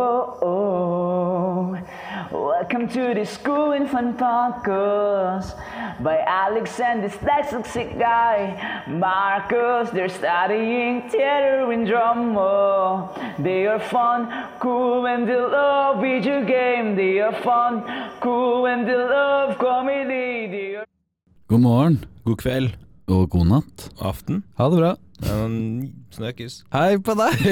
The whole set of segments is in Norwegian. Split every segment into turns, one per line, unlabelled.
oh, oh. Welcome to the school in fun podcast by Alex and this dyslexic guy, Marcus. They're studying theater and drama. They are fun, cool, and they love video game. They are fun, cool, and they love comedy. They are
God morgen
God kveld.
og god natt.
Aften.
Ha det bra.
Snakkes.
Hei på deg!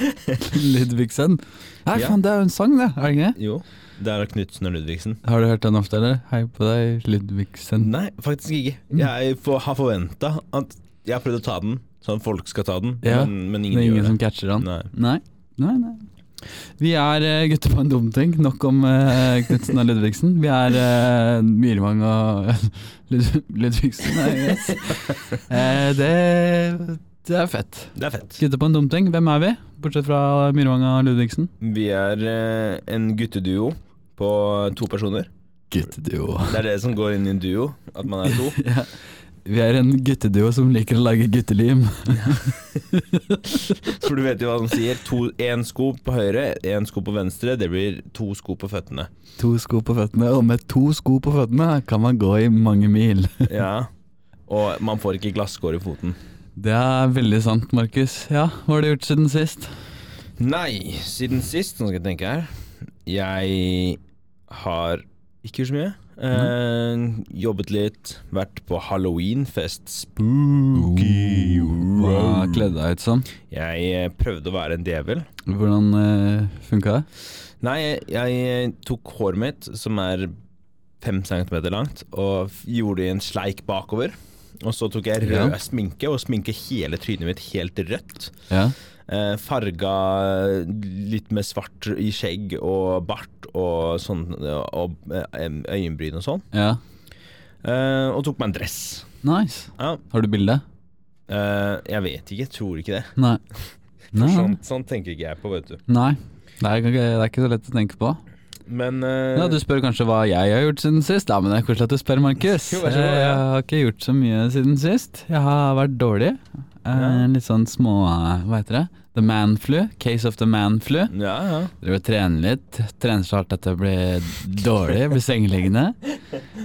Ludvigsen. Hei,
Ja.
faen, det er jo en sang, det. Er det ikke?
Jo. Det er Knutsen og Ludvigsen.
Har du hørt den ofte, eller? Hei på deg, Ludvigsen.
Nei, faktisk ikke. Jeg får, har forventa at Jeg har prøvd å ta den, sånn at folk skal ta den,
Ja,
men, men
Det
ingen
er ingen
gjør
som catcher den?
Nei.
Nei. Nei, nei. Vi er uh, gutter på en dum ting. Nok om uh, Knutsen og Ludvigsen. Vi er uh, Myrvang og Lud Ludvigsen. nei, yes. uh, det, det er fett.
Det er fett.
Gutter på en dum ting. Hvem er vi? Bortsett fra Myrvang og Ludvigsen.
Vi er eh, en gutteduo på to personer.
Gutteduo.
Det er det som går inn i en duo, at man er to.
Ja. Vi er en gutteduo som liker å lage guttelim.
For du vet jo hva han sier. Én sko på høyre, én sko på venstre. Det blir to sko på føttene.
To sko på føttene, og med to sko på føttene kan man gå i mange mil.
Ja. Og man får ikke glasskår i foten.
Det er veldig sant, Markus. Ja, hva har du gjort siden sist?
Nei, siden sist, nå skal jeg tenke her Jeg har ikke gjort så mye. Eh, jobbet litt, vært på halloweenfest. Spooky
Hva kledde deg ut som?
Jeg eh, prøvde å være en djevel.
Hvordan eh, funka det?
Nei, jeg, jeg tok håret mitt, som er fem centimeter langt, og gjorde det i en sleik bakover. Og så tok jeg rød
Ja.
sminke og sminke hele trynet mitt helt rødt.
Ja.
Eh, farga litt med svart i skjegg og bart og sånn, og og øyenbryn og sånn.
ja.
Eh, og tok meg en dress.
Nice.
Ja,
Har du bilde?
eh, jeg vet ikke, jeg tror ikke det.
Nei. Nei.
sånn, sånn tenker ikke jeg på, vet du.
Nei. Det er, det er ikke så lett å tenke på.
Men uh,
Ja, Du spør kanskje hva jeg har gjort siden sist? Ja, men Det er koselig at du spør, Markus. Jeg har ikke gjort så mye siden sist. Jeg har vært dårlig. Eh,
Ja.
Litt sånn små Hva heter det? The man flu. Case of the man flu.
Ja, ja.
Driver og trener litt. Trener så hardt at jeg blir dårlig. Blir sengeliggende.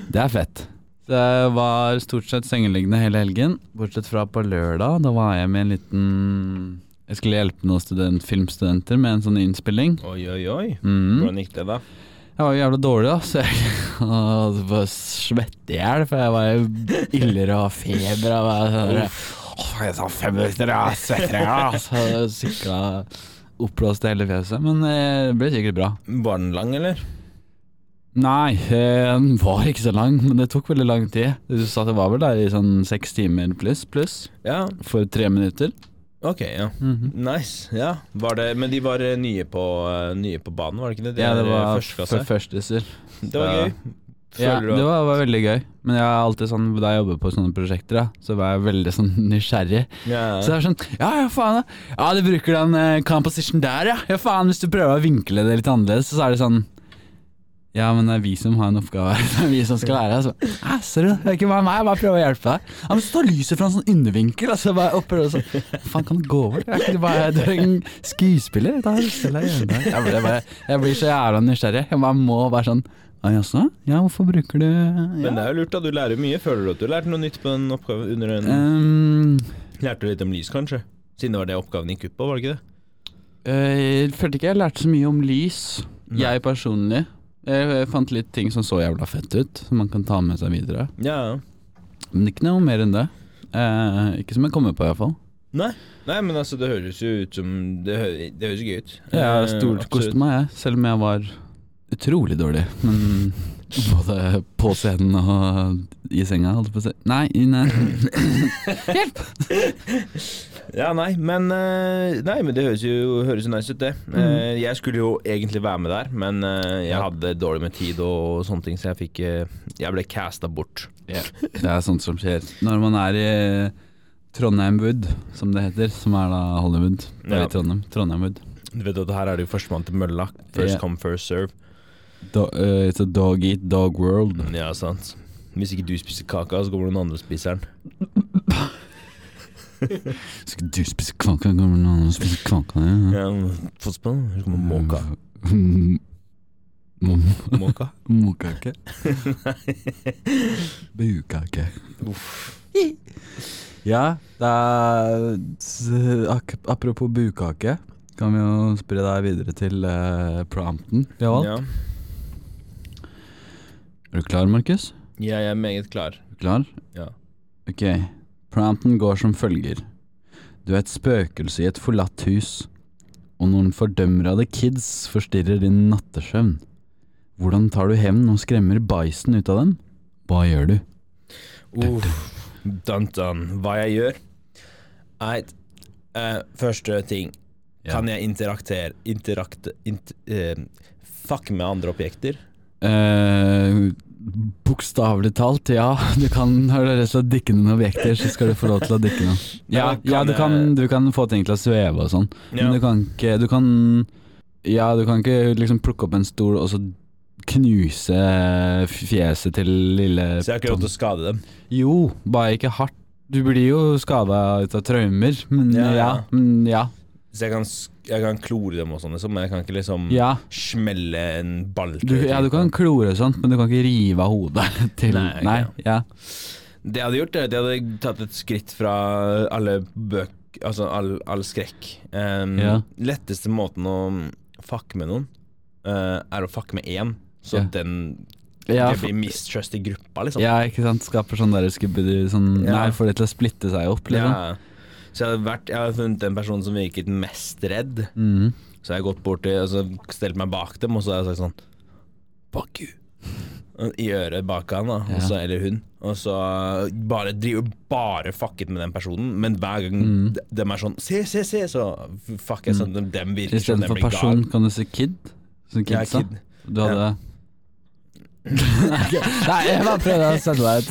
Det er fett. Jeg var stort sett sengeliggende hele helgen, bortsett fra på lørdag. Da var jeg med en liten Jeg skulle hjelpe noen student, filmstudenter med en sånn innspilling.
Oi, oi, oi.
Mm.
Hvordan gikk det, da?
Jeg var jo jævla dårlig, da, så jeg var svette i hjel, for jeg var jo iller og feber. Og der, Åh, jeg sa fem minutter, jeg svetter jeg. Så sykla oppblåst hele fjeset. Men eh, det ble sikkert bra.
Var den lang, eller?
Nei, eh, den var ikke så lang, men det tok veldig lang tid. Du sa det var vel der i sånn seks timer pluss, pluss,
Ja,
for tre minutter.
ok, ja.
Mhm.
Nice. Ja, var det Men de var eh, nye på, nye på banen, var det ikke det? De
Ja, det var
førsteklasse.
for førstiser.
Det var gøy.
Ja, det var, var veldig gøy. Men jeg er alltid sånn, da jeg jobber på sånne prosjekter, da, så var jeg veldig sånn nysgjerrig.
Yeah.
Så det er sånn Ja, ja, faen. Ja, Ja, du bruker den uh, composition der, ja. Ja, faen, hvis du prøver å vinkle det litt annerledes, så er det sånn Ja, men det er vi som har en oppgave her. Det er vi som skal lære. Altså, Æ, sorry, det er ikke bare meg, jeg bare prøver å hjelpe deg. Ja, men så tar lyset fra en sånn undervinkel, altså. Bare opp, og sånn. faen, kan du gå over? Jeg er ikke bare du er en skuespiller. Jeg. Jeg blir, bare, jeg blir så jævla nysgjerrig. Jeg bare må være sånn Ja, jaså? Ja, hvorfor bruker du
Men det er jo lurt, da. Du lærer mye. Føler du at du lærte noe nytt på den oppgaven? under en
Um,
Lærte du litt om lys, kanskje? Siden det var det oppgaven gikk ut på, var det ikke det?
Eh, Jeg følte ikke jeg lærte så mye om lys,
Nei.
jeg personlig. Jeg fant litt ting som så jævla fett ut, som man kan ta med seg videre.
Ja.
Men ikke noe mer enn det. Eh, ikke som jeg kommer på, iallfall.
Nei. Nei, men altså, det høres jo ut som Det, hø det høres gøy ut.
Jeg
Eh,
stort
absolutt.
meg, jeg. Selv om jeg var utrolig dårlig. Men både på scenen og i senga, holdt jeg på å si. Nei, i- Hjelp!
Ja, nei, men eh, Nei, men det høres jo, høres jo nice ut, det. Mm. jeg skulle jo egentlig være med der, men eh, jeg
Ja.
hadde dårlig med tid og sånne ting, så jeg fikk eh, Jeg ble casta bort.
Det er sånt som skjer når man er i Trondheim Wood, som det heter. Som er da Hollywood.
Ja.
Trondheim. Trondheim Wood.
Du vet at her er det jo førstemann til mølla. First
yeah.
come, first serve.
Do, eh, it's a dog eat dog world.
Ja, sant. Hvis ikke du spiser kaka, så kommer noen andre og spiser den.
Hvis ikke du spise kake, kommer noen andre og spiser kaka
Ja, fotball? Husk på måka. Måka?
Måkake. Bukake. Ja, det er ak Apropos bukake, kan vi jo spre deg videre til uh, prompten vi har valgt.
Ja.
Er du klar, Markus?
Ja, Jeg er meget klar.
Klar?
Ja.
Ok, prompten går som følger. Du er et spøkelse i et forlatt hus, og noen fordømrede kids forstyrrer din nattesøvn. Hvordan tar du hevn og skremmer bæsjen ut av dem? Hva gjør du?
Uff, dun. Hva jeg gjør? Eit, eh, første ting.
Ja.
Kan jeg interaktere Interakte int, eh, Fuck med andre objekter?
Eh, Bokstavelig talt, ja. Du kan har du lyst til å dykke noen objekter, så skal du få lov til å dykke noen. Ja,
Ja,
du, kan, du kan få ting til å sveve og sånn, men du kan ikke Du kan Ja, du kan ikke liksom plukke opp en stol og så knuse fjeset til lille
Så jeg har ikke lov til å skade dem?
Jo, bare ikke hardt. Du blir jo skada ut av traumer, men
Ja,
ja.
ja. Så jeg kan, jeg kan klore dem og sånn, liksom, men jeg kan ikke liksom
ja.
smelle en ball
Du, ja, du kan klore og sånt, men du kan ikke rive av hodet til
Nei,
Nei, ja.
Det jeg hadde gjort, det hadde tatt et skritt fra alle bøk Altså all, all skrekk. Um,
Ja.
Letteste måten å fucke med noen, uh, er å fucke med én. Så
Ja.
den
Ja,
Det blir mistrust i gruppa, liksom.
Ja, ikke sant. Skaper sånn der skubbedu sånn. Nei, får det til å splitte seg opp, liksom.
Ja. Så jeg hadde, vært, jeg har funnet den personen som virket mest redd.
Mm.
Så jeg har gått bort til så stelt meg bak dem, og så har jeg sagt sånn Fuck you. I øret bak han, da.
Ja.
så, eller hun. Og så bare driver bare fucket med den personen. Men hver gang
mm.
de, dem er sånn Se, se, se! Så fuck jeg sånn mm. dem virker som de
Istedenfor person kan du si kid. Som
Ja, kid.
Du hadde Nei, jeg bare prøvde å sette deg ut.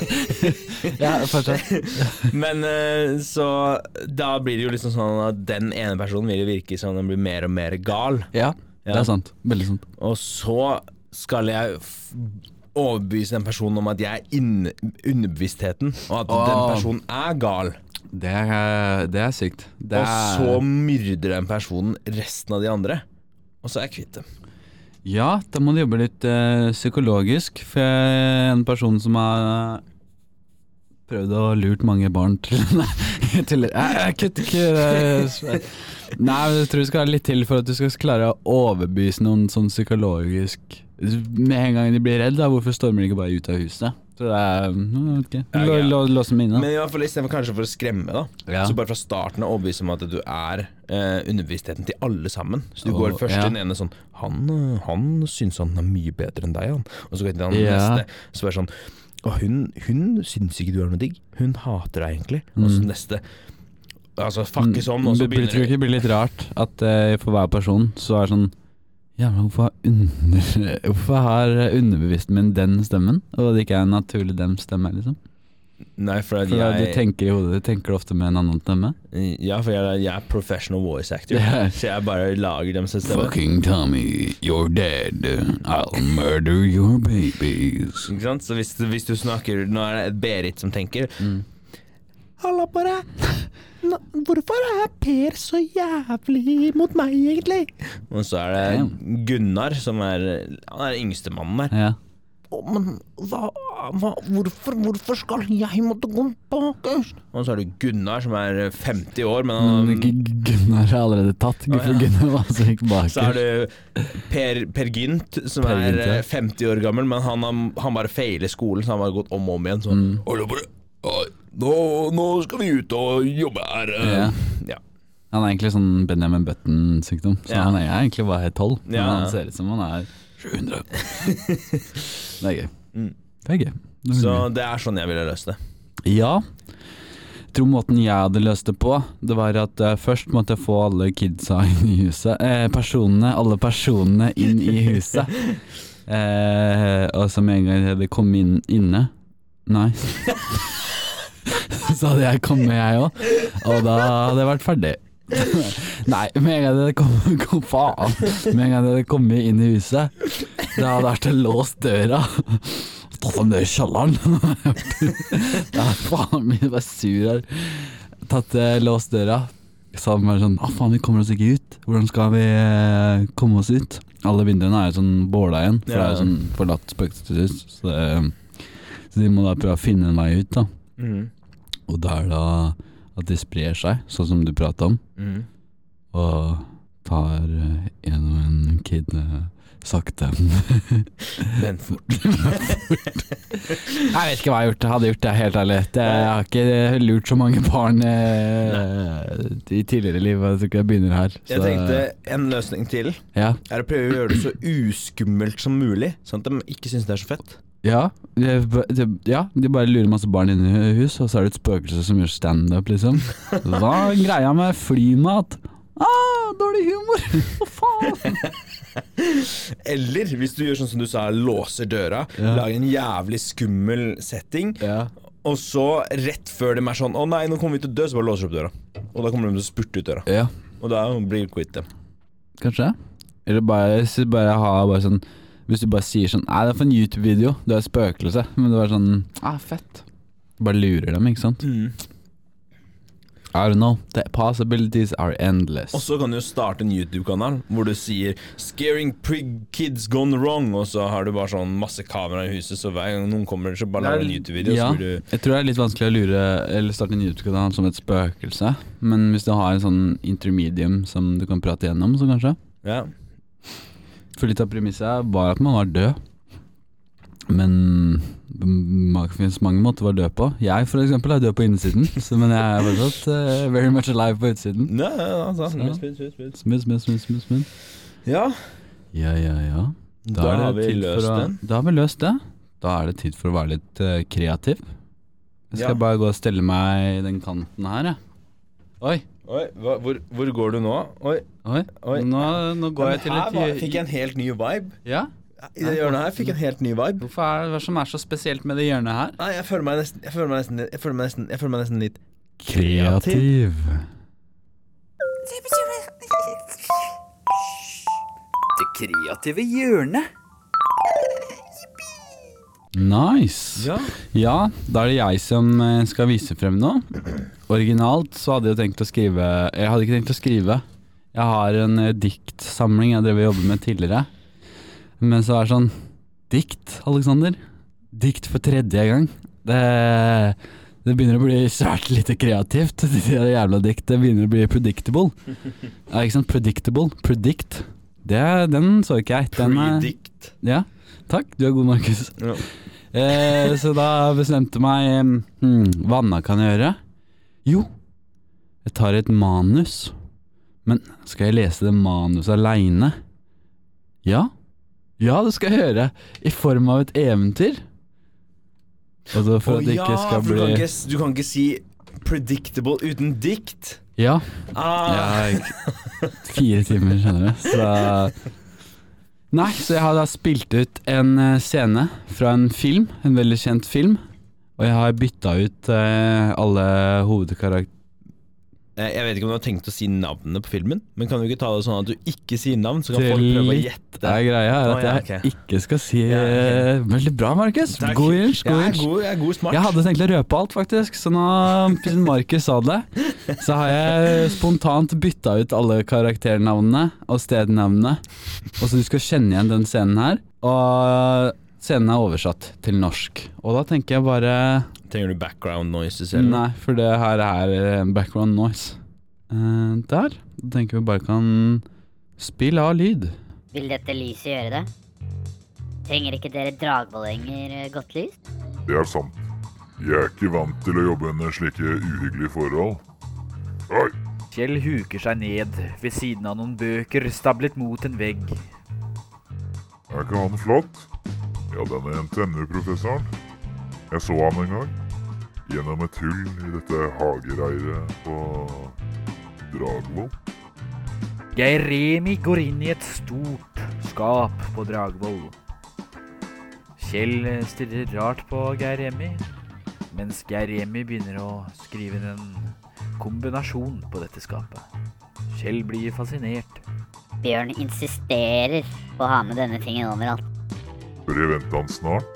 ja, fortsett.
Men eh, så Da blir det jo liksom sånn at den ene personen vil jo virke som den blir mer og mer gal.
Ja, det er sant. Veldig sant.
Og så skal jeg overbevise den personen om at jeg er underbevisstheten, og at
Åh.
den personen er gal.
Det er, det er sykt. Det
Og
er,
så myrder den personen resten av de andre. Og så er jeg kvitt dem.
Ja, da må du jobbe litt eh, psykologisk. For jeg er en person som har prøvd å lurt mange barn til Nei, til, kutter ikke Nei, men jeg tror det skal litt til for at du skal klare å overbevise noen sånn psykologisk Med en gang de blir redd, da, hvorfor stormer de ikke bare ut av huset? Det er mm, ok,
Ja,
Lå-
ja.
lå- Lås dem inne.
Men i hvert fall istedenfor kanskje for å skremme, da.
Ja.
Så bare fra starten av overbevise om at du er eh, underbevisstheten til alle sammen. Så du
oh,
går først
ja.
til den ene sånn Han, eh, han syns han er mye bedre enn deg, han. Og så går jeg til den
Ja.
neste. Så bare sånn Og hun, hun syns ikke du er noe digg. Hun hater deg egentlig. Og så
Mm.
neste. Altså fuckes om, og så
det blir, tror du ikke det blir litt rart at eh, for hver person så er det sånn Ja, men hvorfor under, hvorfor har underbevisstheten min den stemmen, og det ikke er en naturlig dem stemme, liksom?
Nei, for
For jeg, du tenker i hodet, du tenker ofte med en annen stemme.
Ja, for jeg, jeg er professional voice actor.
yeah.
Så jeg bare lager dem som stemmer.
Fucking Tommy, you're dead. I'll murder your babies.
Ikke sant? Så hvis, hvis du snakker Nå er det Berit som tenker
Mm.
Halla på deg. Nå, hvorfor er Per så jævlig mot meg, egentlig? Og så er det Gunnar, som er Han er yngstemannen der.
Ja.
Oh, men hva, hva hvorfor, hvorfor skal jeg måtte gå bakerst? Og så er det Gunnar, som er 50 år, men han
Gunnar er allerede tatt.
Oh, ja.
Gunnar var altså ikke bakerst.
Så er det Per, per Gynt, som
Per
er
Gynt, ja.
eh, 50 år gammel, men han, har- han bare feiler skolen, så han har gått om og om igjen. Sånn
Mm.
«Hallo, bare, oi, nå, nå skal vi ut og jobbe her. eh».
Ja.
Ja.
Han er egentlig sånn Benjamin Button-sykdom, så
Ja.
han er egentlig bare 12. Men
Ja.
han ser ut som han er 700. det er gøy.
Mm.
Det er gøy. Det er
Så
gøy.
det er sånn jeg ville løst det.
Ja. Jeg tror måten jeg hadde løst det på, det var at uh, først måtte jeg få alle kidsa inn i huset. Eh, personene, alle personene inn i huset. Eh, og så med en gang de hadde kommet inn inne Nei. så hadde jeg kommet, jeg òg. Og da hadde jeg vært ferdig. Nei, med en gang jeg hadde kommet Kom faen. Med en gang jeg hadde kommet inn i huset, da hadde vært å låst døra. tatt ham ned i kjelleren. det er faen meg bare sur her. Tatt eh, låst døra. Sa bare sånn Å, faen, vi kommer oss ikke ut. Hvordan skal vi eh, komme oss ut? Alle vinduene er jo sånn båla igjen, for det er jo sånn forlatt spøkelseshus. Så, det- så de må da prøve å finne en vei ut, da.
Mm.
Og det er da at de sprer seg, sånn som du prata om,
Mm.
og tar gjennom en og en kid eh, sakte.
Men fort.
Jeg vet ikke hva jeg har gjort. Hadde gjort det helt ærlig. Jeg har ikke lurt så mange barn eh, i tidligere liv. Jeg tror ikke jeg begynner her.
Jeg tenkte en løsning til
Ja.
er å prøve å gjøre det så uskummelt som mulig, sånn at de ikke syns det er så fett.
Ja, de, det, ja, de bare lurer masse barn inn i hus, og så er det et spøkelse som gjør standup, liksom. Hva er greia med flymat? Ah, dårlig humor! Hva faen?
Eller hvis du gjør sånn som du sa, låser døra,
Ja.
lager en jævlig skummel setting,
Ja.
og så rett før de er sånn 'Å nei, nå kommer vi til å dø', så bare låser du opp døra. Og da kommer de til å spurte ut døra.
ja,
Og da blir du kvitt dem.
kanskje. Eller bare, bare ha bare sånn Hvis du bare sier sånn Nei, det er for en YouTube-video, Du er et spøkelse. Men du er sånn Ah, fett. Du bare lurer dem, ikke sant? I don't know. The possibilities are endless.
Og så kan du jo starte en YouTube-kanal hvor du sier 'Scaring prig kids gone wrong', og så har du bare sånn masse kamera i huset, så hver gang noen kommer, så bare lager du en YouTube-video,
ja,
du
Jeg tror det er litt vanskelig å lure Eller starte en YouTube-kanal som et spøkelse. Men hvis du har en sånn intermedium som du kan prate gjennom, så kanskje.
Ja.
For litt av premisset var at man var død. Men det finnes mange måter å være død på. Jeg for eksempel er død på innsiden, så, men jeg er fortsatt uh, very much alive på utsiden.
Ja, ja, altså,
Så.
smooth, smooth, smooth. Ja,
Ja, ja, ja.
da,
da
har vi løst
å,
den.
Da har vi løst det. Da er det tid for å være litt uh, kreativ. Jeg skal
Ja.
bare gå og stelle meg i den kanten her, jeg. Oi,
Oi, hva, hvor, hvor går du nå? Oi,
oi.
Oi.
Nå, nå går
Men
jeg til
her
et
Her fikk jeg en helt ny vibe.
Ja?
I det hjørnet her fikk jeg en helt ny vibe.
Hvorfor er det hva som er så spesielt med det hjørnet her?
Nei, jeg føler meg nesten Jeg føler meg nesten Jeg føler meg nesten, jeg føler meg nesten litt
Kreativ.
Det kreative hjørnet.
Nice.
Ja.
Ja, da er det jeg som eh, skal vise frem nå. Originalt så hadde jeg tenkt å skrive Jeg hadde ikke tenkt å skrive. Jeg har en eh, diktsamling jeg drev og jobbet med tidligere. Men så er det sånn Dikt, Alexander. Dikt for tredje gang. Det, det begynner å bli svært lite kreativt. Det jævla diktet begynner å bli predictable. Ja, ikke sant? Predictable. Predict. Det, den så ikke jeg. Den er,
Predict.
ja, takk. Du er god, Markus.
Ja.
Eh, så da bestemte meg hmm, Hva annet kan jeg gjøre? Jo, jeg tar et manus. Men skal jeg lese det manuset aleine? Ja. Ja, det skal jeg gjøre. I form av et eventyr. Altså for
Å
at det
ja,
ikke skal
bli du kan ikke, du kan ikke si predictable uten dikt.
Ja.
Ah.
ja fire timer, skjønner du. Så Nei, så jeg har da spilt ut en eh, scene fra en film, en veldig kjent film. Og jeg har bytta ut eh, alle hovedkarakterer
Jeg vet ikke om du har tenkt å si navnet på filmen, men kan du ikke ta det sånn at du ikke sier navn, så kan folk prøve å gjette?
Det er greia er at
ja,
jeg
ok.
ikke skal si
Ja, ok.
eh, Veldig bra, Markus. God inch. God
Jeg
inch.
god, jeg god smart.
Jeg hadde tenkt å røpe alt, faktisk, så nå, siden Markus sa det, så har jeg spontant bytta ut alle karakternavnene og stednavnene. Og så du skal kjenne igjen den scenen her. Og scenen er oversatt til norsk. Og da tenker jeg bare
Trenger du background noises eller?
Nei, for det her er eh, background noise. Uh, der. Da tenker vi bare kan spille av lyd.
Vil dette lyset gjøre det? Trenger ikke dere dragvollenger eh, godt lys?
Det er sant. Jeg er ikke vant til å jobbe under slike uhyggelige forhold. Oi,
Kjell huker seg ned ved siden av noen bøker stablet mot en vegg.
er ikke han flott? Ja, denne NTNU-professoren. Jeg så ham en gang. Gjennom et hull i dette hagereiret på Dragvoll.
Geir Remi går inn i et stort skap på Dragvoll. Kjell stirrer rart på Geir Remi, mens Geir Remi begynner å skrive en kombinasjon på dette skapet. Kjell blir fascinert.
Bjørn insisterer på å ha med denne tingen overalt.
Bør jeg vente han snart?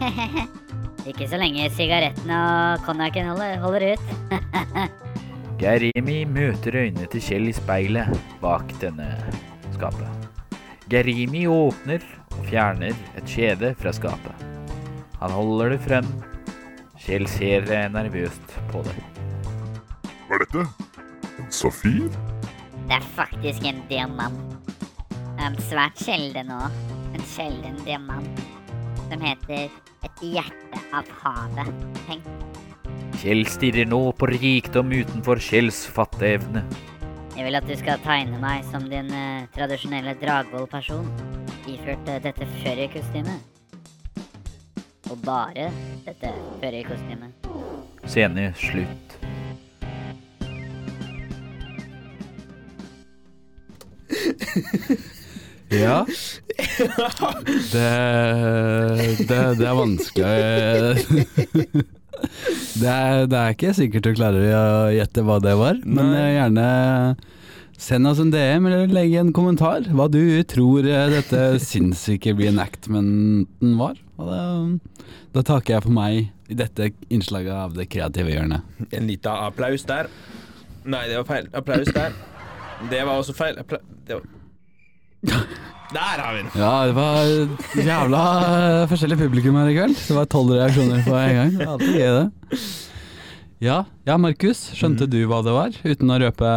Ikke så lenge sigarettene og konjakken holder, holder ut.
Garimi møter øynene til Kjell i speilet bak denne skapet. Garimi åpner og fjerner et kjede fra skapet. Han holder det frem. Kjell ser nervøst på det.
Hva er dette? En safir?
Det er faktisk en diamant. En svært sjelden òg. En sjelden diamant. Som heter et hjerte av havet. Tenk.
Kjell stirrer nå på rikdom utenfor Kjells fatteevne.
Jeg vil at du skal tegne meg som din eh, tradisjonelle Dragvoll-person. Iført eh, dette furrykostymet. Og bare dette furrykostymet.
Scene slutt.
Ja. Det, det, det er vanskelig. Det er, det er ikke sikkert du klarer å gjette hva det var, men eh, gjerne send oss en DM eller legg en kommentar hva du tror eh, dette sinnssyke reenactmenten var. Det, da takker jeg for meg i dette innslaget av det kreative hjørnet.
En liten applaus der. Nei, det var feil. Applaus der. Det var også feil. Det var... Der har vi den!
Ja, det var jævla forskjellig publikum her i kveld. Det var tolv reaksjoner på en gang. Det er alltid gøy, det. Ja, ja Markus. Skjønte du hva det var, uten å røpe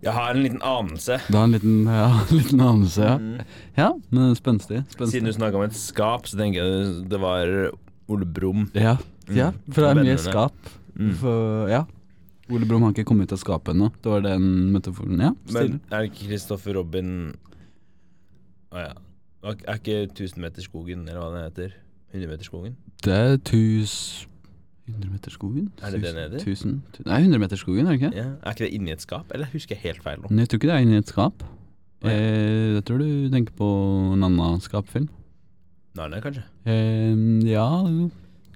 Jeg har en liten anelse.
Du har en liten, ja, en liten anelse, ja. Ja, men spenstig.
Siden du snakka om et skap, så tenker jeg det var Ole Brumm.
Ja, ja, for det er mye skap.
Mm.
For, ja. Ole Brumm har ikke kommet ut av skapet ennå. Det var den metaforen. Ja,
Men er det ikke Kristoffer Robin Å ja. Er ikke 1000-meterskogen, eller hva det heter? 100-meterskogen?
Det er tus... 100-meterskogen?
Er det det den heter?
Tusen, tu- Nei, 100-meterskogen, er det ikke?
Ja. Er ikke det inni et skap, eller husker jeg helt feil nå?
Jeg tror ikke det er inni et skap.
Nei.
Eh, jeg tror du tenker på en annen skapfilm.
Narnia, kanskje?
Eh, ja,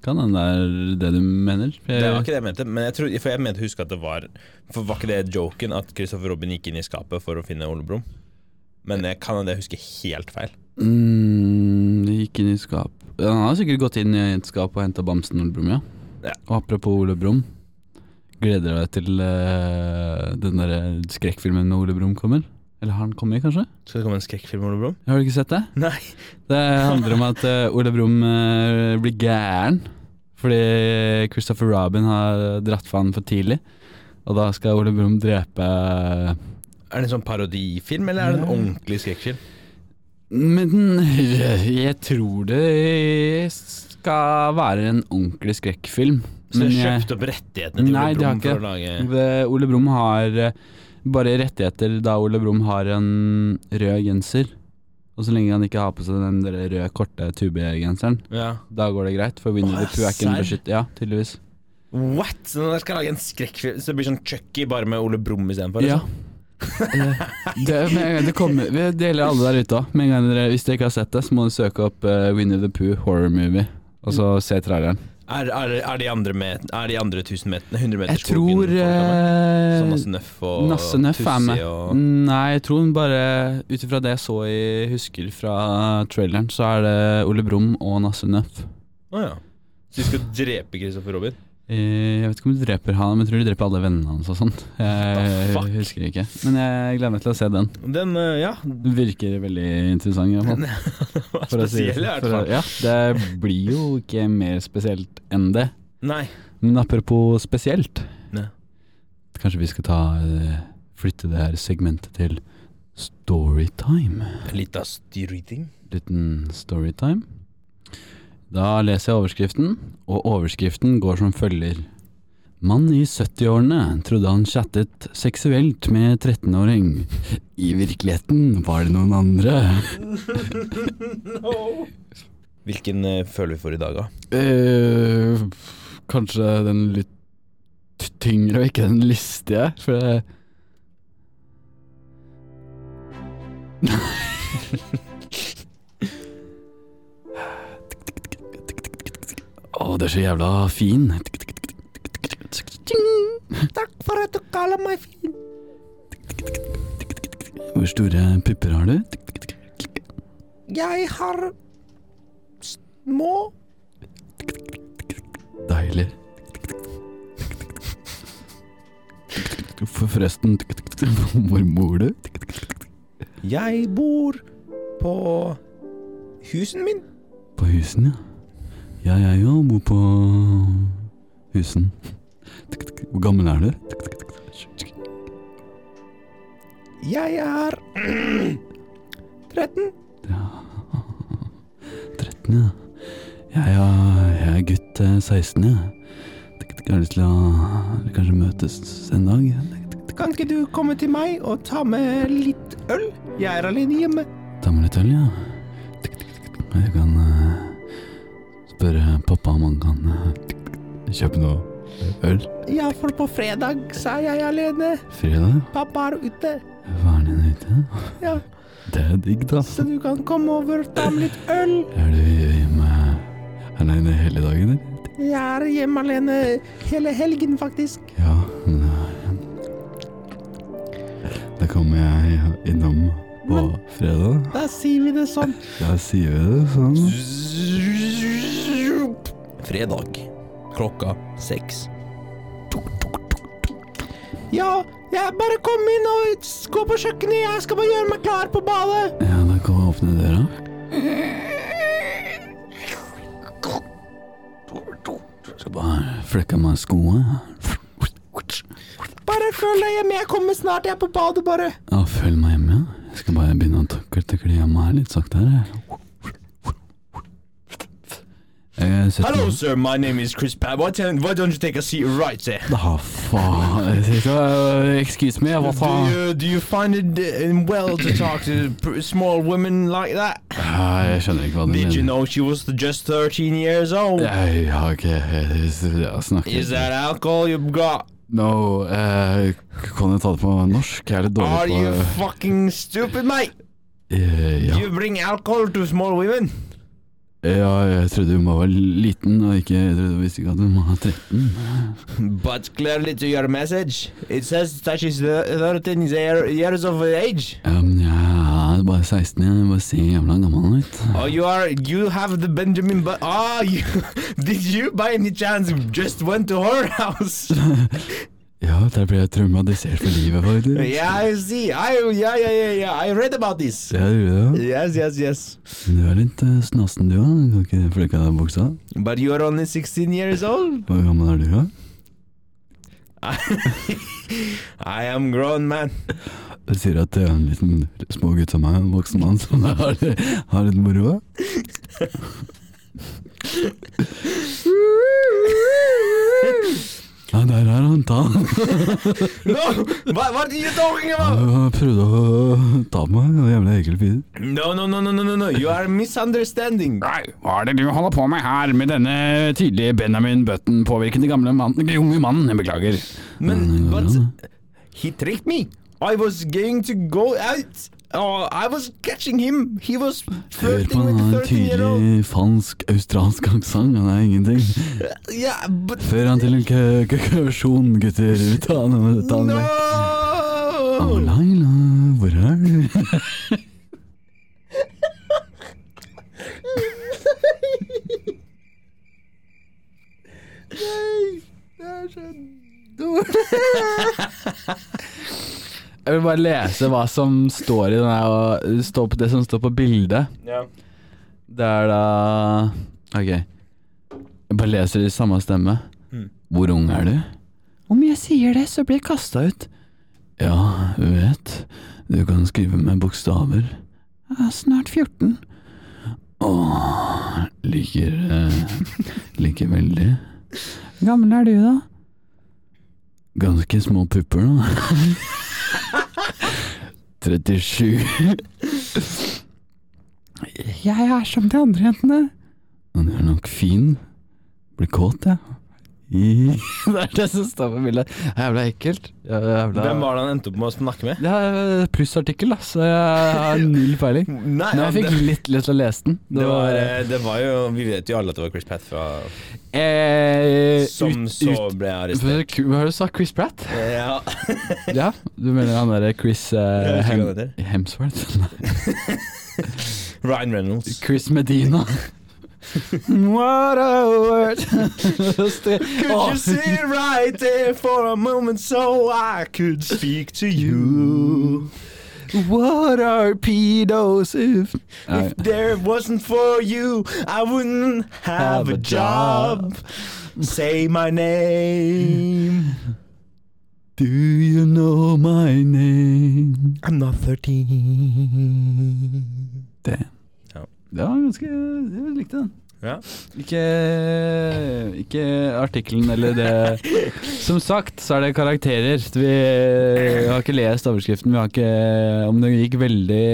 kan hende det er det du mener.
Det var ikke det jeg mente, men jeg tror, for jeg mente huske at det var For var ikke det joken at Kristoffer Robin gikk inn i skapet for å finne Ole Brumm? Men jeg kan hende jeg husker helt feil.
Mm, det gikk inn i skap. Han har sikkert gått inn i et skap og henta bamsen Ole Brumm, ja.
Ja.
Og apropos Ole Brumm. Gleder deg til uh, den der skrekkfilmen med Ole Brumm kommer? Eller har han kommet, kanskje?
Skal det komme en skrekkfilm om Ole Brumm?
Har du ikke sett det?
Nei.
Det handler om at uh, Ole Brumm uh, blir gæren fordi Christopher Robin har dratt for han for tidlig. Og da skal Ole Brumm drepe
Er det en sånn parodifilm, eller er det en ordentlig skrekkfilm?
Men jeg tror det skal være en ordentlig skrekkfilm.
Så du
har
kjøpt opp rettighetene til Ole Brumm for å lage
Ole Brumm har eh, bare rettigheter da Ole Brumm har en rød genser. Og så lenge han ikke har på seg den der røde, korte tubegenseren,
Ja.
da går det greit. For Winnie the Pooh er ikke en beskytter. Ja, tydeligvis.
What?! Så jeg skal lage en skrekkfilm Så det blir sånn Chucky bare med Ole Brumm istedenfor?
Ja.
liksom?
Eh, det, det kommer vi- Det gjelder alle der ute òg. Hvis dere ikke har sett det, så må dere søke opp uh, Winnie the Pooh horror movie, og så se traileren.
Er, er, er de andre met, Er de andre 1000 meter, 100 meter
Jeg tror eh,
Nasse Nøff og
Nasse Nøff er med.
Og
Nei, jeg tror bare Ut ifra det jeg så i husker fra traileren, så er det Ole Brumm og Nasse Nøff.
Å ja. Så de skal drepe Kristoffer Robin?
Eh, Jeg vet ikke om de dreper han, men jeg tror de dreper alle vennene hans og sånn. Jeg
oh,
husker ikke. Men jeg gleder meg til å se den.
Den, uh, ja
virker veldig interessant. i hvert fall. For å si-
spesiell
for. Ja, det blir jo ikke mer spesielt enn det.
Nei.
Men apropos spesielt,
Nei.
kanskje vi skal ta eh, flytte det her segmentet til storytime.
Litt av styryting.
Liten storytime. Da leser jeg overskriften, og overskriften går som følger. Mann i 70-årene trodde han chattet seksuelt med 13-åring. I virkeligheten var det noen andre.
Hvilken eh, føler vi for i dag, da?
Eh, kanskje den litt tyngre, og ikke den lystige. For det Å, det er så jævla fin.
Takk for at du kaller meg fin.
Hvor store pupper har du?
Jeg har små
Deilig. Forresten, hvor bor du?
Jeg bor på husen min.
På Husen, ja. Ja, jeg òg bor på Husen. Hvor gammel er du?
Jeg er 13.
Ja 13, ja. Jeg, er- jeg er gutt eh, 16, jeg. Jeg har lyst til å kanskje møtes en dag.
Kan ikke du komme til meg og ta med litt øl? Jeg er alene hjemme.
Ta med litt øl, ja. Jeg kan eh, spørre pappa om han kan eh, kjøpe noe øl.
Ja, for på fredag så er jeg alene.
Fredag?
Pappa er ute.
Er Faren din ute?
Ja,
Det er digg, da.
så du kan komme over og ta med litt øl.
Er du hjemme alene hele dagen, eller?
Jeg er hjemme alene hele helgen, faktisk.
Ja, men Da kommer jeg innom på fredag.
Da sier vi det sånn.
Da sier vi det sånn.
Fredag klokka seks. Ja, jeg bare kom inn og gå på kjøkkenet. Jeg skal bare gjøre meg klar på badet.
Ja, da kan vi åpne døra. Skal bare flekke meg skoene.
Bare følg deg hjemme. Jeg kommer snart. Jeg er på badet, bare.
Ja, følg meg hjemme, ja. Jeg skal bare begynne å til kliema her litt sakte her. Setter
Hello, sir. My name is Chris Pat. Why, why don't you take a seat right there?
Da faen uh, Excuse me, hva
Do you, do you find it well to talk to small women like that?
Ja, Jeg skjønner ikke hva du
Did you know she was just 13 years old?
Jeg har ikke
Is that alcohol you've got?
No, uh, kan jeg ta det på norsk? Jeg er litt
Are
dårlig
you fucking stupid, mate?
Uh, ja.
You bring alcohol to small women?
Ja, jeg trodde hun var liten, og ikke, jeg trodde, visste ikke at hun var 13.
But clearly to your message, it says that she's uh, 13 year- years of age.
Ja, men jeg er bare 16, jeg bare ser jævla gammel ut.
Oh, you are, you have the Benjamin but Ah, you, did you by any chance just went to her house?
Ja, der ble jeg traumatisert for livet, faktisk.
yeah, I see. I, yeah, yeah, yeah, yeah. I read about this.
Ja, du det.
Yes, yes, yes.
Du er litt uh, snassen du òg, kan ikke flekke deg buksa?
But you are only 16 years old.
Hvor gammel er du, da?
I am grown man.
Du sier at det er en liten små gutt som meg, en voksen mann som har, har litt moro? Ja, der er han, ta han.
No, hva er det du talking about?
Han prøvde å ta på meg, den jævla ekle fyren.
No, no, no, no, no, no. You are misunderstanding.
Nei, hva er det du holder på med her med denne tydelige Benjamin Button-påvirkende gamle mann, unge mannen? Jeg beklager. Men,
but he tricked me. I was going to go out. Oh, I was catching him. He was
Hør på han har en
13 year old.
tydelig fransk-australsk aksent, han er ingenting.
Yeah, but
Før han til en kausjon, gutter. Ta han ta han
no.
Oh, Laila, hvor er du? Jeg vil bare lese hva som står i den her, og stå på det som står på bildet.
Ja.
Det er da Ok. Jeg bare leser i samme stemme.
Mm.
Hvor ung er du? Om jeg sier det, så blir jeg kasta ut. Ja, du vet. Du kan skrive med bokstaver. Jeg er snart 14. Åh, liker eh, Liker veldig. Hvor gammel er du, da? Ganske små pupper, da. 37. Jeg er som de andre jentene. Han er nok fin. Blir kåt, jeg. I- Det er det som står på bildet. Jævla ekkelt. Jævla...
Hvem var det han endte opp med å snakke med?
Det er plussartikkel, da, så jeg har null peiling.
Nei,
Men jeg fikk
det,
litt lyst til å lese den.
det, var, var, det var jo Vi vet jo alle at det var Chris Pratt fra,
eh,
som
ut-
så ble arrestert.
Hva har du sagt? Chris Pratt?
Ja.
Ja, du mener han derre Chris eh, Hem Hemsworth?
Ryan Reynolds.
Chris Medina. What a word
Could you sit right there for a moment so I could speak to you? Mm.
What are pedos if
If there wasn't for you, I wouldn't have a job. Say my name.
Do you know my name?
I'm not 13.
Damn.
Ja.
Det var ganske Jeg likte den.
Ja.
Ikke, ikke artikkelen eller det Som sagt så er det karakterer. Vi har ikke lest overskriften. Vi har ikke Om det gikk veldig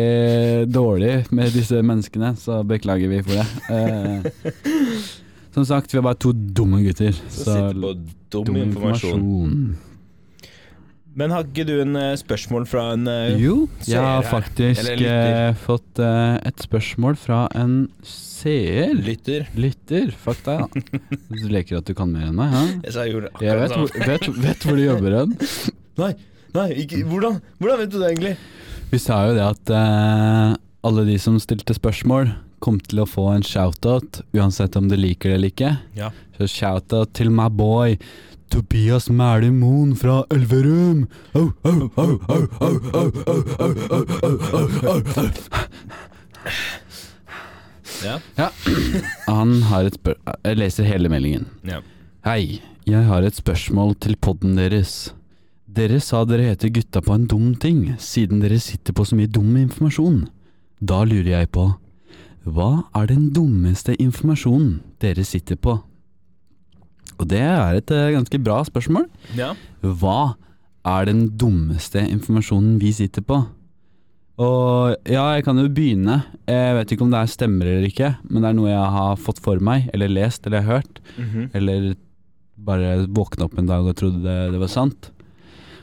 dårlig med disse menneskene, så beklager vi for det. Eh, som sagt, vi er bare to dumme gutter.
Så sitter på dum, informasjon. Men har ikke du en eh, spørsmål fra en eh,
Jo, jeg har faktisk eh, fått et spørsmål fra en seer.
lytter?
Lytter. Fuck deg, da. Du leker at du kan mer enn meg, hæ?
Jeg sa jeg
vet, hvor- vet, vet hvor du jobber hen.
Nei, nei ikke, hvordan, hvordan vet du det egentlig?
Vi sa jo det at alle de som stilte spørsmål, kom til å få en shoutout, uansett om de liker det eller ikke.
Ja.
Så shoutout til my boy Tobias Mæhle Moen fra Elverum. Au, au, au, au, au, au, au, au, au, au, au, au.
Ja.
Han har et spør... Jeg leser hele meldingen.
Ja.
Hei, jeg har et spørsmål til podden deres. Dere sa dere heter Gutta på en dum ting, siden dere sitter på så mye dum informasjon. Da lurer jeg på, hva er den dummeste informasjonen dere sitter på? Og det er et eh, ganske bra spørsmål.
ja.
Hva er den dummeste informasjonen vi sitter på? Og ja, jeg kan jo begynne. Jeg vet ikke om det er stemmer eller ikke, men det er noe jeg har fått for meg, eller lest eller hørt,
Mhm.
eller bare våkna opp en dag og trodde det, det var sant.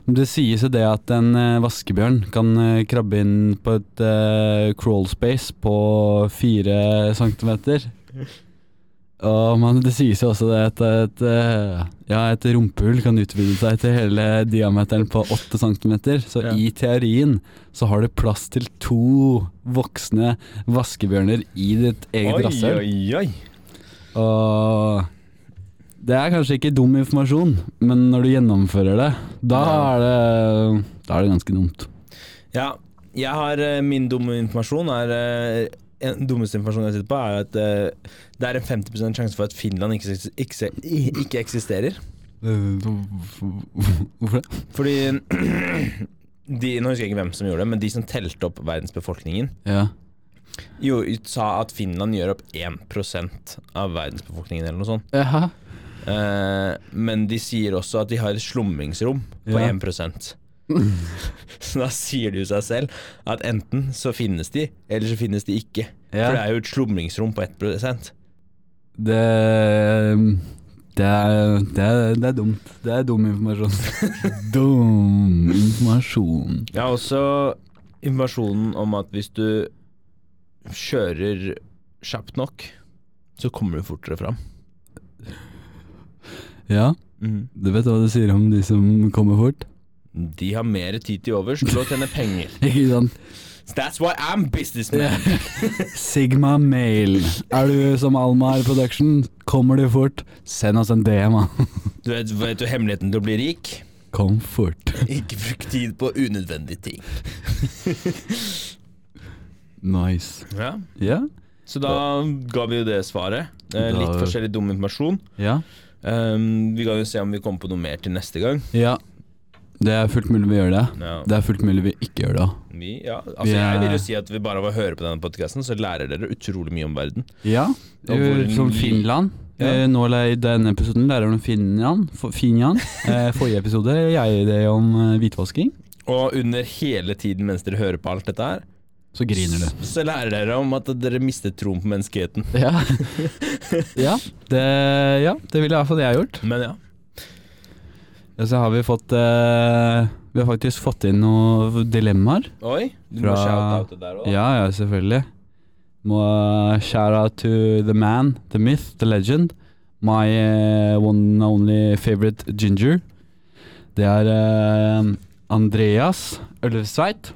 Men Det sies jo det at en eh, vaskebjørn kan eh, krabbe inn på et uh, crawl space på fire centimeter. Og men det sies jo også det at et, eh, ja, et rumpehull kan utvide seg til hele diameteren på 8 cm. Så
Ja.
i teorien så har det plass til to voksne vaskebjørner i ditt eget rasshøl. Og det er kanskje ikke dum informasjon, men når du gjennomfører det, da er det, da er det ganske dumt.
Ja, jeg har eh, min dumme informasjon er eh, en dummeste informasjonen jeg sitter på, er at uh, det er en 50% sjanse for at Finland ikke, ikke, ikke eksisterer.
Hvorfor det?
Fordi de, Nå husker jeg ikke hvem som gjorde det, men de som telte opp verdensbefolkningen,
Ja.
jo, sa at Finland gjør opp 1% av verdensbefolkningen, eller noe sånt.
Jaha.
Eh, men de sier også at de har et slumringsrom på
Ja.
1 Så da sier det jo seg selv at enten så finnes de, eller så finnes de ikke.
Ja.
For det er jo et slumringsrom på 1
Det det er, det, er, det er dumt. Det er dum informasjon. dum informasjon.
Ja, også informasjonen om at hvis du kjører kjapt nok, så kommer du fortere fram.
Ja, du vet hva du sier om de som kommer fort?
De har mer tid til overs til å tjene penger.
Ikke sant?
That's why I'm businessman.
Sigma Mail. Er du som Almar Production? Kommer du fort? Send oss en DM.
Du vet, vet du hemmeligheten til å bli rik?
Kom fort.
Ikke bruk tid på unødvendige ting.
Nice.
Ja.
Ja?
Så da ga vi jo det svaret. Eh, litt forskjellig dum informasjon.
Ja.
Um, vi kan jo se om vi kommer på noe mer til neste gang.
Ja. Det er fullt mulig vi gjør det.
Ja.
Det er fullt mulig vi ikke gjør det.
Vi, ja, altså
Vi er-
Jeg vil jo si at vi bare av å høre på denne podkasten, så lærer dere utrolig mye om verden.
Ja.
Hvor-
Som Finland.
Ja.
Eh, Nå i denne episoden lærer du om Finland. Finland. Eh, Forrige episode jeg det om eh, hvitvasking.
Og under hele tiden mens dere hører på alt dette her,
Så griner du.
så lærer dere om at dere mistet troen på menneskeheten.
Ja. ja, det, ja, det ville i hvert fall jeg gjort.
Men ja.
Ja, så har vi fått eh, Vi har faktisk fått inn noen dilemmaer.
Oi, du må shout-oute der òg.
Ja, ja, selvfølgelig. Må shout out to the man, the myth, the legend. My eh, one and only favorite ginger. Det er eh, Andreas Ølvsveit.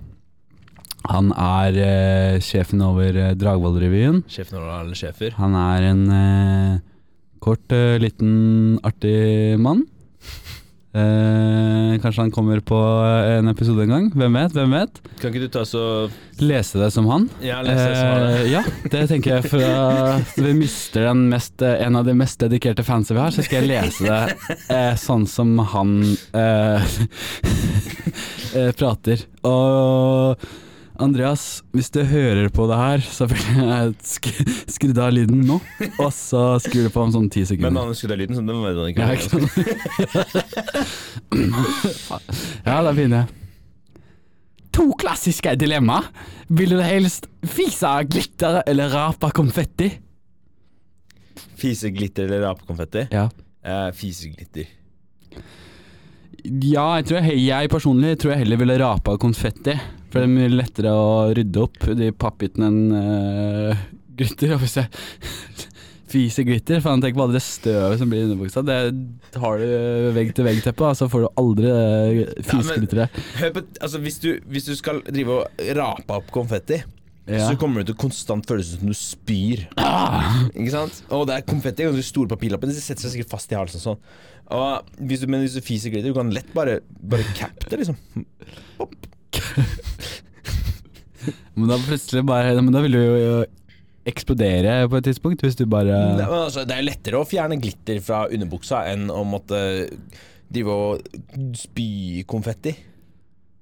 Han er eh, sjefen over eh, Dragvoll-revyen.
Sjefen over alle sjefer.
Han er en eh, kort, eh, liten, artig mann. Eh, kanskje han kommer på en episode en gang. Hvem vet? hvem vet
Kan ikke du ta så
Lese det som han.
Ja, lese det som han.
Eh, ja, det tenker jeg. For at vi mister den mest, eh, en av de mest dedikerte fansa vi har, så skal jeg lese det eh, sånn som han eh, eh, prater. Og Andreas, hvis du hører på det her, så vil jeg sk skru av lyden nå, og så skrur du på om sånn ti
Men
sekunder.
han skulle av lyden, så den vet han ikke.
Ja, ikke sant? ja, da begynner jeg. To klassiske dilemma. Vil du helst fise glitter eller rape konfetti?
Fise glitter eller rape konfetti?
Ja.
Eh, fiseglitter.
Ja, jeg tror jeg, jeg personlig tror jeg heller ville rapa konfetti. For det er mye lettere å rydde opp de pappbitene enn uh, glitter. Og hvis jeg fiser glitter, faen tenk på alle det støvet som blir i underbuksa. Det har du vegg-til-vegg-teppe, så får du aldri fiseglitteret.
Hør på, altså hvis du, hvis du skal drive og rape opp konfetti,
Ja.
så kommer det til å konstant føles som du spyr. Ikke sant? Og det er konfetti, ganske store papirlapper, de setter seg sikkert fast i halsen sånn. Og hvis du, men hvis du fiser glitter, du kan lett bare, bare cappe det, liksom.
Men da plutselig bare Men da vil du jo eksplodere på et tidspunkt, hvis du bare
Det, men altså, det er lettere å fjerne glitter fra underbuksa enn å måtte drive og spy konfetti.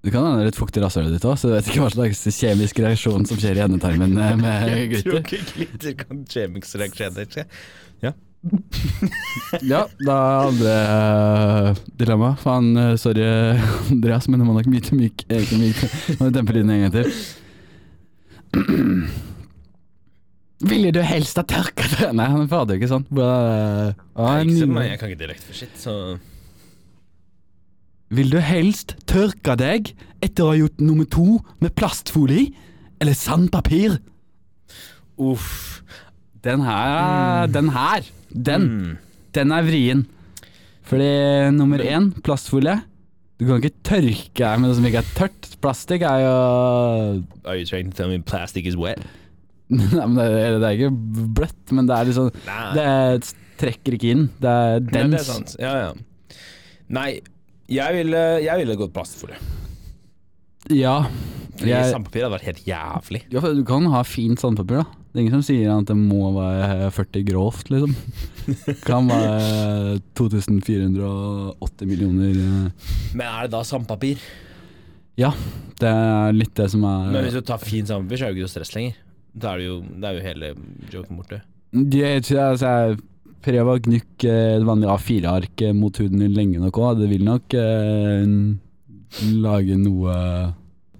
Du kan ha litt fukt i rasshølet ditt òg, så du vet ikke hva slags kjemisk reaksjon som skjer i endetarmen med glitter.
Jeg tror ikke glitter kan kjemisk reaksjoner skje.
Ja, da er andre uh, dilemma. Faen, eh, sorry Andreas, men det må nok myte myk eh, myk, må du dempe lyden en gang til. Ville du helst ha tørka det Nei, han prater jo ikke sånn. Bare, ah,
Ikke jeg kan ikke direkte for shit, så
Vil du helst tørke deg etter å ha gjort nummer to med plastfolie eller sandpapir?
Uff.
Den her, den her, den,
Mm.
den er vrien. Fordi nummer én, plastfolie. Du kan ikke tørke deg med noe som ikke er tørt. Plastikk er jo
Are you trying to tell me plastic is wet?
Nei, men det, er, det er ikke bløtt, men det er sånn
Nei.
Det trekker ikke inn. Det er
Men det er
dens.
sant. Ja, ja. Nei, jeg ville, jeg ville gått plastfolie.
Ja.
Fordi
Jeg,
Sandpapir hadde vært helt jævlig.
ja, for du kan ha fint sandpapir, da. Det er ingen som sier at det må være 40 grovt, liksom. Det Kan være 2480 millioner eh.
Men er det da sandpapir?
Det er litt det som er
Men hvis du tar fin sandpapir, så er det jo ikke noe stress lenger. Da er det jo, det er jo hele joken borte.
Jeg, altså, jeg prøver å gnukke et vanlig A4-ark mot huden lenge nok òg. Det vil nok eh, lage noe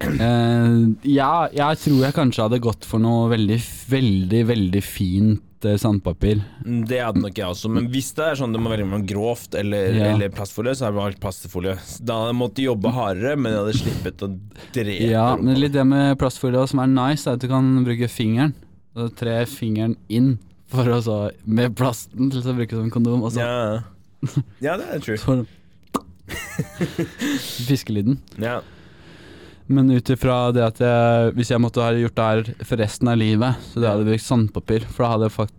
eh, Ja, jeg tror jeg kanskje hadde gått for noe veldig, veldig, veldig fint eh, sandpapir.
Det hadde nok jeg også, men hvis det er sånn du må velge mellom grovt eller,
Ja.
eller plastfolie, så hadde jeg valgt plastfolie. Da hadde jeg måttet jobbe hardere, men jeg hadde sluppet å drepe
Ja, men litt det med plastfolie som er nice, er at du kan bruke fingeren. Så tre fingeren inn for å så med plasten til å bruke som kondom, og så
ja. ja, det er true.
Fiskelyden.
Ja.
Men ut ifra det at jeg, hvis jeg måtte ha gjort det her for resten av livet, så det hadde brukt sandpapir, for da hadde jeg fått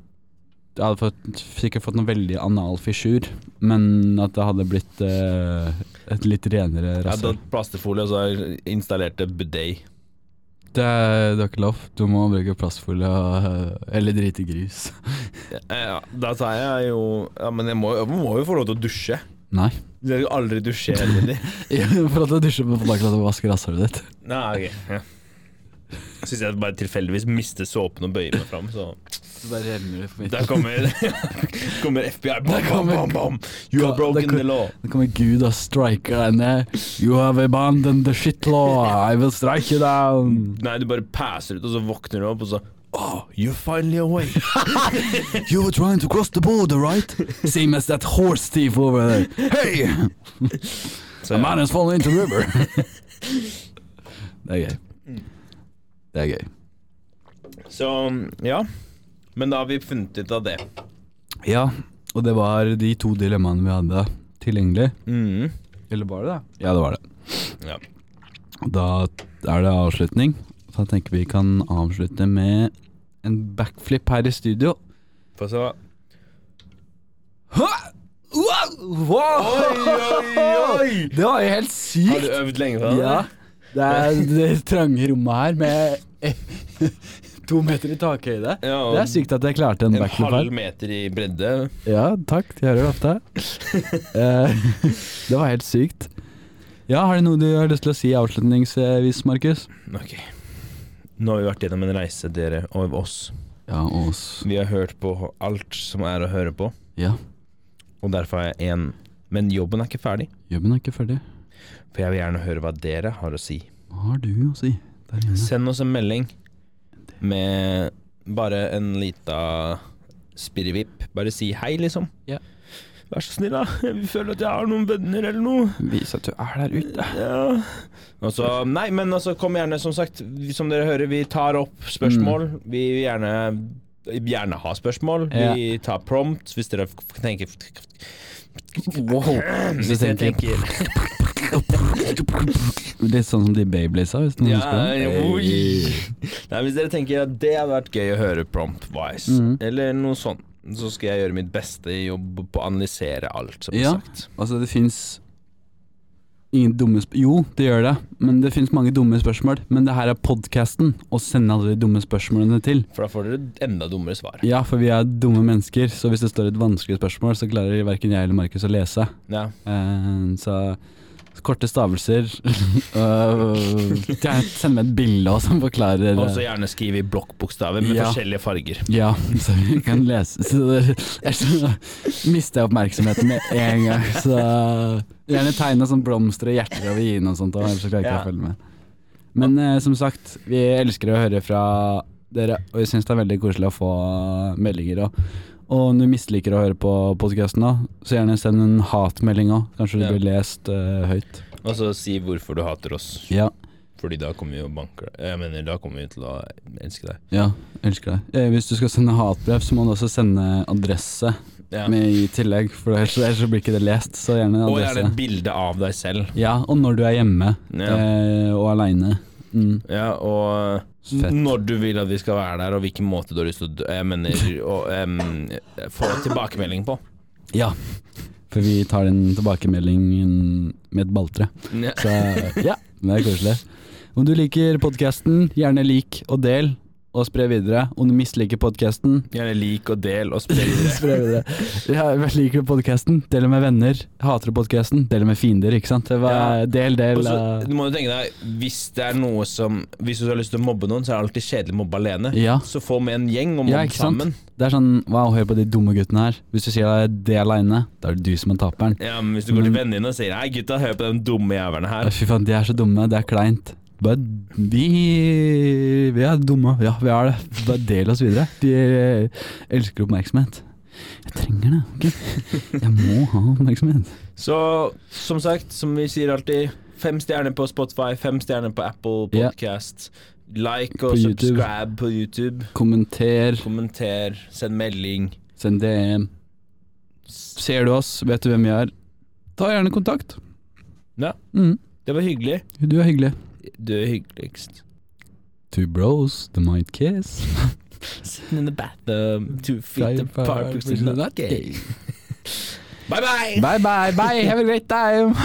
jeg hadde fått, sikkert fått noe veldig anal fissur, men at det hadde blitt eh, et litt renere
Jeg hadde
rasshøl.
plastfolie, og så installerte budet.
Det, er- det er ikke lov. Du må bruke plastfolie eh, eller drite gris.
ja, da sa jeg jo Ja, men jeg må, jeg må jo få lov til å dusje.
Nei.
Du skal aldri dusje tiden.
For at du dusjer på dagen og vasker rasshølet ditt.
Nei, ok. Ja. Syns jeg bare tilfeldigvis mister såpen og bøyer meg fram, så
Så bare renner det for
Der kommer, kommer FBI. Bam, bam,
kommer-
bam, bam. You have broken
kom-
the law.
Der kommer Gud og striker deg ned. You have abandoned the shit law. I will strike you down.
Nei, du bare passer ut, og så våkner du opp, og så Oh, you're finally awake.
You were trying to cross the border, right? Same as that horse thief over there. Hey!
so,
A man has fallen into the river. Det er gøy. Det er gøy.
så ja. Men da har vi funnet ut av det.
Ja, og det var de to dilemmaene vi hadde tilgjengelig.
Mm.
Eller var det det? Ja, det var det.
Ja.
Da er det avslutning. Da tenker vi kan avslutte med en backflip her i studio.
Få se.
Wow!
oi!
Det var jo helt sykt.
Har du øvd lenge på det?
Ja. Det er det trange rommet her med to meter i takhøyde.
Ja,
Det er sykt at jeg klarte en
En
backflip
halv meter i bredde.
Ja, takk. Jeg hører ofte. Eh, det var helt sykt. Ja, Har du noe du har lyst til å si avslutningsvis, Markus?
Ok. Nå har vi vært gjennom en reise, dere og oss.
Ja, oss
Vi har hørt på alt som er å høre på,
Ja,
og derfor har jeg én. Men jobben er ikke ferdig,
jobben er ikke ferdig.
for jeg vil gjerne høre hva dere har å si.
Hva har du å si der inne?
Send oss en melding med bare en lita spirrevipp. Bare si hei, liksom.
Ja.
Vær så snill, da. Jeg føler at jeg har noen venner eller noe.
Vis at du er der ute.
Ja. Altså, nei, men altså, kom gjerne, som sagt, som dere hører, vi tar opp spørsmål. Vi vil gjerne, gjerne ha spørsmål. Vi tar prompt hvis dere tenker
Wow.
Hvis dere tenker
Litt sånn som de Bayblaza, hvis noen
Ja,
husker det.
Nei, Hvis dere tenker at det hadde vært gøy å høre prompt-wise,
mm.
eller noe sånt, så skal jeg gjøre mitt beste i å analysere alt som
Ja.
sagt.
Altså, det fins ingen dumme sp Jo, det gjør det, men det fins mange dumme spørsmål. Men det her er podkasten å sende alle de dumme spørsmålene til.
For da får dere enda dummere svar.
Ja, for vi er dumme mennesker, så hvis det står et vanskelig spørsmål, så klarer verken jeg eller Markus å lese.
Ja.
Uh, så korte stavelser øh, Gjerne send meg et bilde også som forklarer
Og så
eh,
gjerne skrive i blokkbokstaver med
Ja.
forskjellige farger.
Ja, så vi kan lese Så ellers mister jeg oppmerksomheten med en gang. Så gjerne tegne sånn blomster og hjerter over i-en og sånt, ellers så klarer jeg ikke
Ja.
å følge med. Men eh, som sagt, vi elsker å høre fra dere, og vi syns det er veldig koselig å få meldinger. Og, og om du misliker å høre på podkasten, så gjerne send en hatmelding òg. Kanskje
Ja.
du blir lest uh, høyt.
Og så si hvorfor du hater oss.
Ja,
Fordi da kommer vi jo banker. Jeg mener, da kommer vi til å elske deg.
ja, elsker deg. Eh, hvis du skal sende hatbrev, så må du også sende adresse
Ja.
med i tillegg, for ellers, ellers blir ikke det lest. Så gjerne
Og
adresse.
gjerne et bilde av deg selv.
Ja, og når du er hjemme
Ja.
eh, og aleine. Mm.
Ja, og
Fett.
når du vil at vi skal være der, og hvilken måte du har lyst til å dø Jeg mener å um, få tilbakemelding på.
Ja, for vi tar den tilbakemeldingen med et balltre.
Ja.
Så ja, det er koselig. Om du liker podkasten, gjerne lik og del, og spre videre. Om du misliker podkasten,
Gjerne lik og del og spre videre.
spre videre. Ja, liker du podkasten, del det med venner. Hater du podkasten, del det med fiender, ikke sant. Det var,
Ja.
Del, del.
Og så
eh,
du må du tenke deg, hvis det er noe som Hvis du har lyst til å mobbe noen, så er det alltid kjedelig å mobbe alene.
ja.
Så få med en gjeng og
Ja,
mobb
sant?
sammen.
Det er sånn wow, hør på de dumme guttene her. Hvis du sier det aleine, da er det du som er taperen.
Ja, men Hvis du går til vennene dine og sier Hei gutta, hør på de dumme jævlene her.
Fy faen, de er så dumme, det er kleint. Bare vi, vi er dumme, ja vi er det. Bare del oss videre. De elsker oppmerksomhet. Jeg trenger det, Okay? Jeg må ha oppmerksomhet.
Så som sagt, som vi sier alltid, fem stjerner på Spotify, fem stjerner på Apple
Podcast.
Podcast. Like og
På YouTube.
subscribe på YouTube.
Kommenter,
Kommenter, send melding.
send DM. Ser du oss, vet du hvem vi er, ta gjerne kontakt.
Ja.
Mm,
Det var hyggelig.
du er hyggelig.
Du er hyggeligst.
Two bros, the might kiss.
Sitting in the bathroom, two feet apart, which is not gay. Bye bye!
Bye bye, bye, have a great time.